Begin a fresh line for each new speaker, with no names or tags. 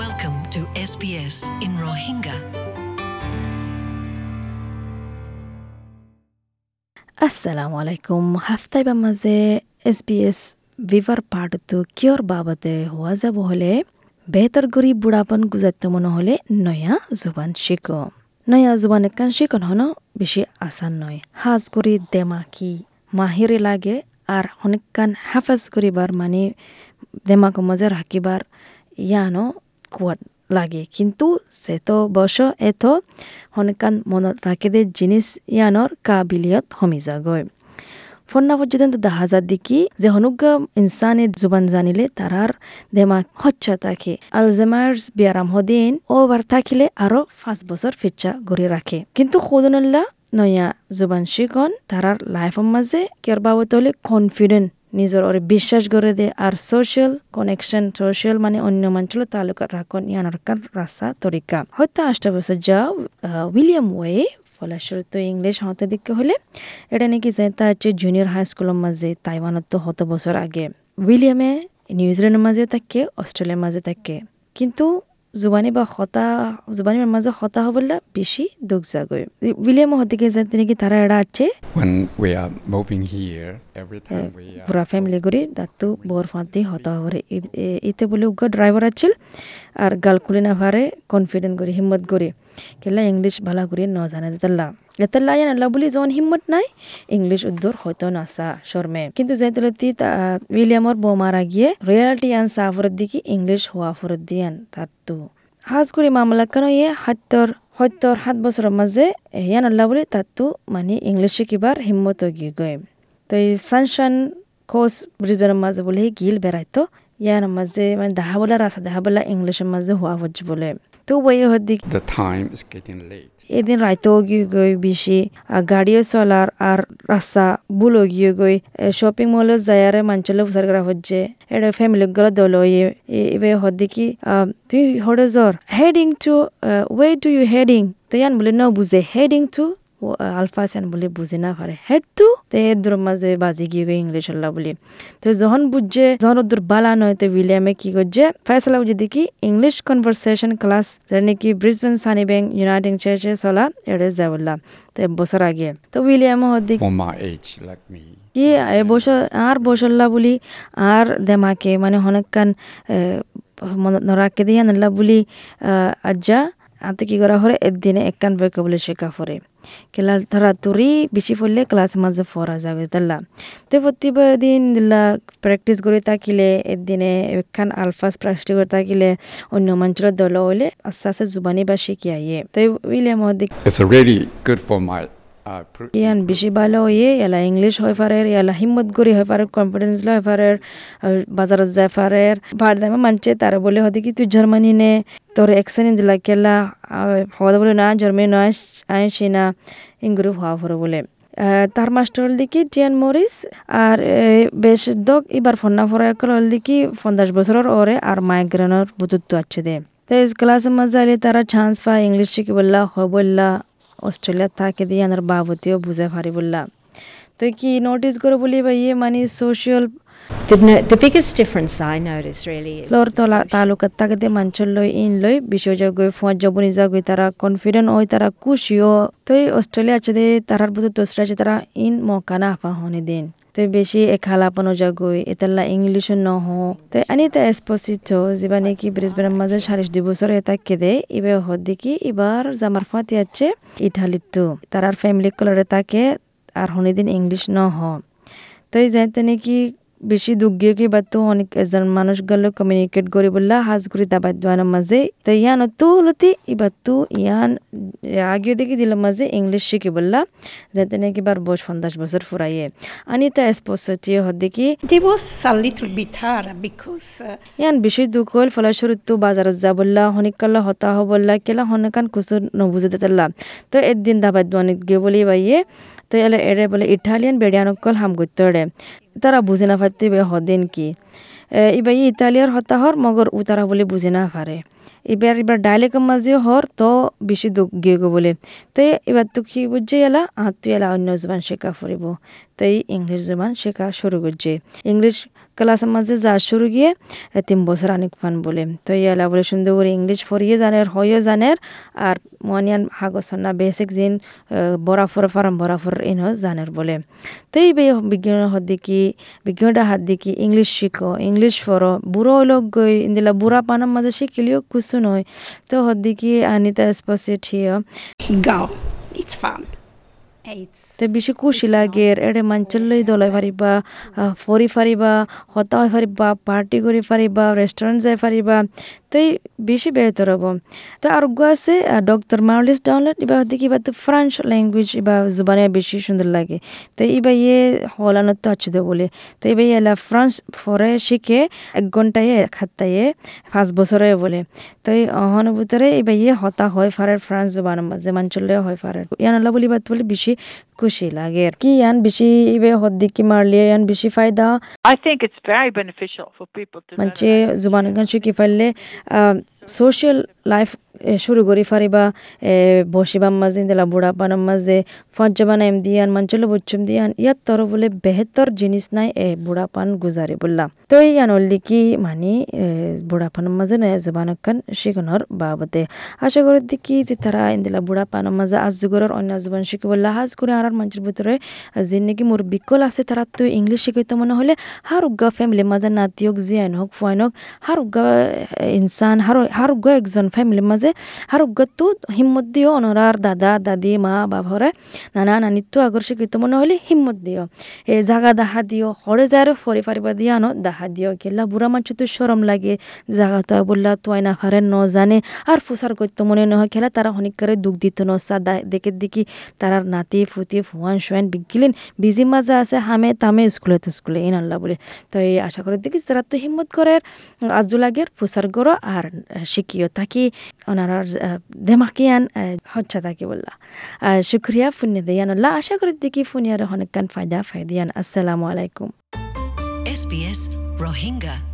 Welcome to SBS in Rohingya.
assalamu alaikum. হাফতাইবা মাজে S B S ভিভাৰ পাৰ্টটো কিয়ৰ বাবতে হোৱা যাব হ'লে বেহতৰ কৰি বুঢ়াপন গুজাত নহ'লে নয়া জুবান শিকো নয়া জুবান একান শিকন হন বেছি আসান নয় সাজ কৰি দেমাকি মাহিরে লাগে আর অনেকখান হাফাজ করিবার মানে দেমাকো মাঝে রাখিবার ইয়ানো সেত বস এত অনেকখান মনত রাখে দে জিনিস ইয়ানোর কাবিলিয়ত হমি যাগয় ফন্না পর্যন্ত দেখা যা দেখি যে হনুকা ইনসানে জুবান জানিলে তারার দেমাক হচ্ছা থাকে। আলজেমার্স বিয়ারাম হদিন ওবার থাকিলে আরও পাঁচ বছর ফিচ্ছা গড়ে রাখে। কিন্তু খুদনুল্লাহ নয়া জুবান শিকন তারার লাইফের মাঝে কেয়ার বাবত হলে কনফিডেন্ট নিজের ওরে বিশ্বাস করে দে, আর সোশ্যাল কানেকশন সোশ্যাল মানে অন্য মানুষের তালুকা রাখন ইয়ানোর কার রাস্তা তরিকা। হয়তো আষ্টা বছর যা উইলিয়াম ওয়ে ফলাশ্বর তো ইংলিশ হতে দিকে হলে, এটা নাকি যে তা হচ্ছে জুনিয়র হাই স্কুলের মাঝে তাইওয়ানত তো হত বছর আগে। উইলিয়ামে নিউজিল্যান্ডের মাঝে থাকে অস্ট্রেলিয়ার মাঝে থাকে। কিন্তু জুবানি বা হতা জুবানির মাঝে হতা হবলা বেশি দুঃখ জাগয় উইলিয়াম হদিকে যে তিনি কি তারা এরা আছে? পুরা ফ্যামিলি করে দাঁতু বর ফাঁতি হতা হরে ইতে বলে উগ্র ড্রাইভার আছিল আর গাল খুলে না পারে কনফিডেন্ট করে হিম্মত করে কেলা ইংলিশ ভালো করে ন জানে দিতাল্লা এতাল্লা ইয়ান আল্লাহ বলি যখন হিম্মত নাই, ইংলিশ উদ্দর হয়তো নাসা শর্মে কিন্তু যে তলতি উইলিয়ামর বউ মারা গিয়ে রয়্যালিটি আন সাফরত দিকে ইংলিশ হওয়া ফরত দিয়ান তার তো হাজ করে মামলা কেন ইয়ে হাত্তর সত্তর সাত বছৰৰ মাজে ইয়ান আল্লাহ বুলি তাতো মানে ইংলিছ শিকিবাৰ হিম্মত গিয়ে গৈ। তো এই সানশান কোচ ব্রিজবেনের মাঝে বলে গিল বেড়াইতো ইয়ার মাঝে মানে দেখা বলা রাস্তা দেখা বলা ইংলিশের মাঝে হওয়া হচ্ছে বলে তো ওই হদ্দি
the time is getting late.
এদিন রাইতেও গিয়ে গই বেশি আর গাড়িও চলার আর রাস্তা বুলো গিয়ে গই শপিং মলে যায়ারে মাঞ্চলে উসার করা হচ্ছে এটা ফ্যামিলি গুলো দল এবার হদ্দি কি তুই হরে জ্বর heading to way to you heading তো ইয়ান বলে ন বুঝে হেডিং টু আলফাসান বলে বুঝে না পারে টু তো মাঝে বাজি গিয়ে গই ইংলিশ আল্লাহ বলি। তো যখন বুঝছে যখন ওদের বালা নয় তো উইলিয়ামে কি করছে ফয়সলা বুঝে দেখি ইংলিশ কনভারসেশন ক্লাস যেটা নাকি ব্রিসবেন সানি ব্যাংক ইউনাইটেড চার্চে চলা এটা যাবলা। তো বছর আগে। তো উইলিয়ামে হদ্দি
For my age, like me,
কি বছর আর বসল্লা বলি আর দেমাকে মানে মনত নরাকে দিয়ে নাল্লা বলি আজ্জা। করা হরে? একদিনে একখান বই বলে শেখা ফরে কেলা ধরা তোরই বেশি পড়লে ক্লাস মাঝে ফরা যাবে তাল্লা। তো প্রতিবার দিন দিল্লা প্র্যাকটিস করে থাকিলে একদিনে একখান আলফাস প্র্যাকটিস করে থাকিলে, অন্য মানুষের দল হইলে আস্তে আস্তে জুবানি বা শিখি আইয়ে। তো উইলে মহাদিক
it's really good for my
ইয়ান বেশি ভালো হয়ে এলা ইংলিশ হয়ে পারে এলা হিম্মত করি হয়ে পারে কনফিডেন্স লয় পারে বাজারত যায় পারে ভার দামে মানছে, তারা বলে হতে কি তুই জার্মানি নে, তোর এক্সেন দিলা কেলা হওয়া বলে না, জার্মানি নয় আইসি না ইংগুরু হওয়া পরে বলে। তার মাস্টার হল দেখি টিয়ান মরিস, আর বেশ দক, এবার ফন্না ফরা হল দেখি পঞ্চাশ বছরের ওরে, আর মাইগ্রেনের বুতুত্ব আছে দে। তো ক্লাসের মাঝে আলে তারা চান্স পায়, ইংলিশ শিখি বললা হয় বললা অস্ট্রেলিয়া থাকে দিয়ে আনার বাবতিও বুঝে পারি বললাম তো কি নোটিস করে বলি ভাই ইয়ে মানে social
The, no- the biggest difference I notice really is
floor তলা তালুকাত তাকে মাঞ্চল লই ইন লই বিষয় যা গই ফুয়া যাবনি যা গই তারা কনফিডেন্ট ওই তারা খুশিও তো অস্ট্রেলিয়া আছে তারার দোসরা আছে তারা ইন মকানা আফা হনি দিন তো বেশি এখালাপনো যা গই এতাল্লা ইংলিশ ন হ তো আনি তা এসপোসিটো যিবা নাকি ব্রিসবেনের মাঝে সারিশ দুই বছর এটা কেদে এবার হদ দেখি এবার জামার ফাতি আছে ইটালির তো তারার ফ্যামিলি কলরে তাকে আর হনিদিন ইংলিশ ন হ তো এই নাকি বেশি দুঃখ গিয়ে কি বা তো অনেক এজন মানুষ গেল কমিউনিকেট করি বললা হাজ করি দাবাত দোয়ানোর মাঝে। তো ইয়ান তো লতি এবার তো ইয়ান আগেও দেখি দিল মাঝে ইংলিশ শিখি বললা যাতে নাকি বার বয়স পঞ্চাশ বছর ফুরাইয়ে। আনি তা স্পষ্ট হদ দেখি
uh,
ইয়ান বেশি দুঃখ হল ফলস্বরূপ তো বাজারত যা বললা হনিকাল্লা হতা হ বললা কেলা হনকান কুসু নবুঝে দিতাল্লা তো একদিন দাবাত দোয়ানিত গিয়ে বলি বাইয়ে তো এলে এরে বলে ইটালিয়ান বেড়িয়ানকল হাম গুত্তরে তারা বুঝে না ফাটতে বে হদিন কি। এবার ইতালিয়ার হতাহর মগর উ তারা বলে বুঝে না পারে এবার এবার ডাইলেকের মাঝে হর তো বেশি দুঃখ গিয়ে বলে। তো এবার তো কি বুঝছে এলা, আহ তুই এলা অন্য জবান শেখা ফুরিব তো এই ইংলিশ জবান শেখা শুরু করছে ইংলিশ ক্লাসের মাঝে যা শুরু গিয়ে তিন বছর আনিক ফান বলে তো ইয়ালা বলে সুন্দর করে ইংলিশ ফরিয়ে জানের হয়ে জানের, আর মনিয়ান হাগসন্না বেসিক জিন বরাফর ফারাম বরাফর ইন জানের বলে তো এই বে বিজ্ঞানের হাত দেখি বিজ্ঞানটা হাত দেখি ইংলিশ শিখো ইংলিশ ফরো বুড়ো লোক গই, ইন্দিলা বুড়া পানার মাঝে শিখিলেও কুসু নয় তো হাত দেখি আনিতা স্পসিট হিয়া
Go. It's fun.
তে বেশি খুশি লাগে এড়ে মাঞ্চলই দলাই ফারিবা আহ, ফরি ফারিবা হতা হয়ে ফারিবা পার্টি করে ফারিবা রেস্টুরেন্ট যাই ফারিবা তো এই বেশি বেহতর হব তো আর গো আছে ডক্টর মার্লিস ডাউনলোড এবার দেখি এবার তো ফ্রেঞ্চ ল্যাঙ্গুয়েজ এবার জুবানে বেশি সুন্দর লাগে। তো এবার ইয়ে হলানত তো আছে তো বলে। তো এবার এলা ফ্রান্স ফরে শিখে এক ঘন্টায় এক হাত্তায় পাঁচ বছরে বলে। তো এই অহনুভূতরে এবার ইয়ে হতা হয় ফারে ফ্রান্স জুবানের মাঝে মাঞ্চলে হয় ফারে ইয়ান আল্লাহ বলি বাত বলে বেশি খুশি লাগে কি ইয়ান বেশি ইবে হদ্দিকি মারলে ইয়ান বেশি ফায়দা
I think it's very beneficial for people to learn
মানে জুবান গান শিখি ফেললে সোশ্যাল লাইফ শুরু করি ফারিবা বসিবাম মাঝে দিলা বুড়া পানার মাঝে ফজ্জাবান এম দিয়ান মাঞ্চল বুচ্চুম দিয়ান, ইয়াত তর বলে বেহতর জিনিস নাই, এ, বুড়া পান গুজারি বললাম। তো ইয়ান হল্লি কি মানি বুড়া পানের মাঝে নয় জুবান খান শিখনের বাবদে আশা করি দেখি যে তারা ইন্দিলা বুড়া পানের মাঝে আজ যুগরের অন্য জুবান শিখি বললা, হাজ করে আর মানুষের ভিতরে যে নাকি মোর বিকল আছে, তারা তো ইংলিশ শিখাইতে মনে হলে, হার উগা ফ্যামিলির মাঝে নাতি হোক জিয়ান হোক ফুয়াইন হোক, হার উগা ইনসান, হার হার উগা একজন ফ্যামিলির মাঝে হার উগা তো হিম্মত দিও অনরার দাদা, দাদি, মা বাবারে নানা নানি তো আগর শিখিত মনে হলে হিম্মত দিও এ জাগা দাহা দিও হরে যার ফরি ফারিবা দিয়া ন দাহা দিও কেলা বুড়া মানুষ তো সরম লাগে জাগা তো বললা তো না ফারে ন জানে আর ফুসার করতো মনে নহয় খেলা তারা অনেক করে দুঃখ দিত ন সা দেখে দেখি তারার নাতি ফুতি ফুয়ান শুয়ান বিগিলেন, বিজি মাজা আছে, হামে তামে স্কুলে তো স্কুলে ইন আল্লাহ বলে। তো এই আশা করে দেখি যারা তো হিম্মত করে আজু লাগের ফুসার গরো আর শিখিও তাকি ওনার দেমাকিয়ান হচ্ছা তাকে বললা শুক্রিয়া ফুনিয়া দিয়ানুল্লাহ আশা করি দেখি ফুনিয়ার অনেক ফায়দা ফায়দিয়ান আসসালামু আলাইকুম
SBS Rohingya.